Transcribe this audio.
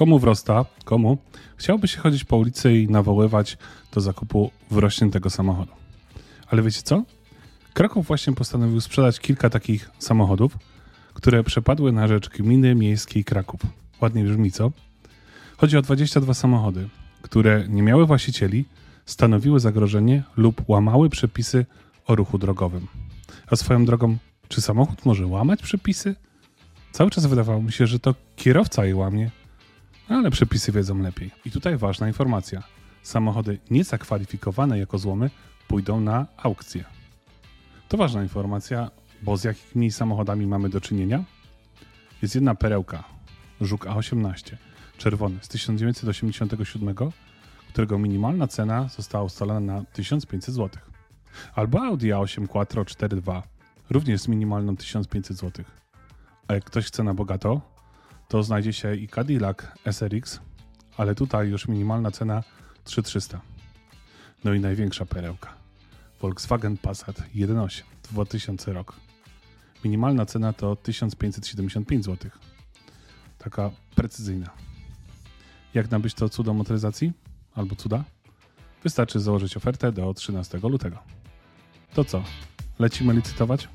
komu wrosta, komu chciałby się chodzić po ulicy i nawoływać do zakupu wrośniętego samochodu. Ale wiecie co? Kraków właśnie postanowił sprzedać kilka takich samochodów, które przepadły na rzecz gminy miejskiej Kraków. Ładnie brzmi, co? Chodzi o 22 samochody, które nie miały właścicieli, stanowiły zagrożenie lub łamały przepisy o ruchu drogowym. A swoją drogą, czy samochód może łamać przepisy? Cały czas wydawało mi się, że to kierowca je łamie, ale przepisy wiedzą lepiej. I tutaj ważna informacja. Samochody niezakwalifikowane jako złomy pójdą na aukcję. To ważna informacja, bo z jakimi samochodami mamy do czynienia? Jest jedna perełka, Żuk A18, czerwony z 1987, którego minimalna cena została ustalona na 1500 zł. Albo Audi A8 Quattro 4.2, również z minimalną 1500 zł. A jak ktoś chce na bogato, to znajdzie się i Cadillac SRX, ale tutaj już minimalna cena 3300. No i największa perełka. Volkswagen Passat 1.8 2000 rok. Minimalna cena to 1575 zł. Taka precyzyjna. Jak nabyć to cudo motoryzacji? Albo cuda? Wystarczy założyć ofertę do 13 lutego. To co? Lecimy licytować?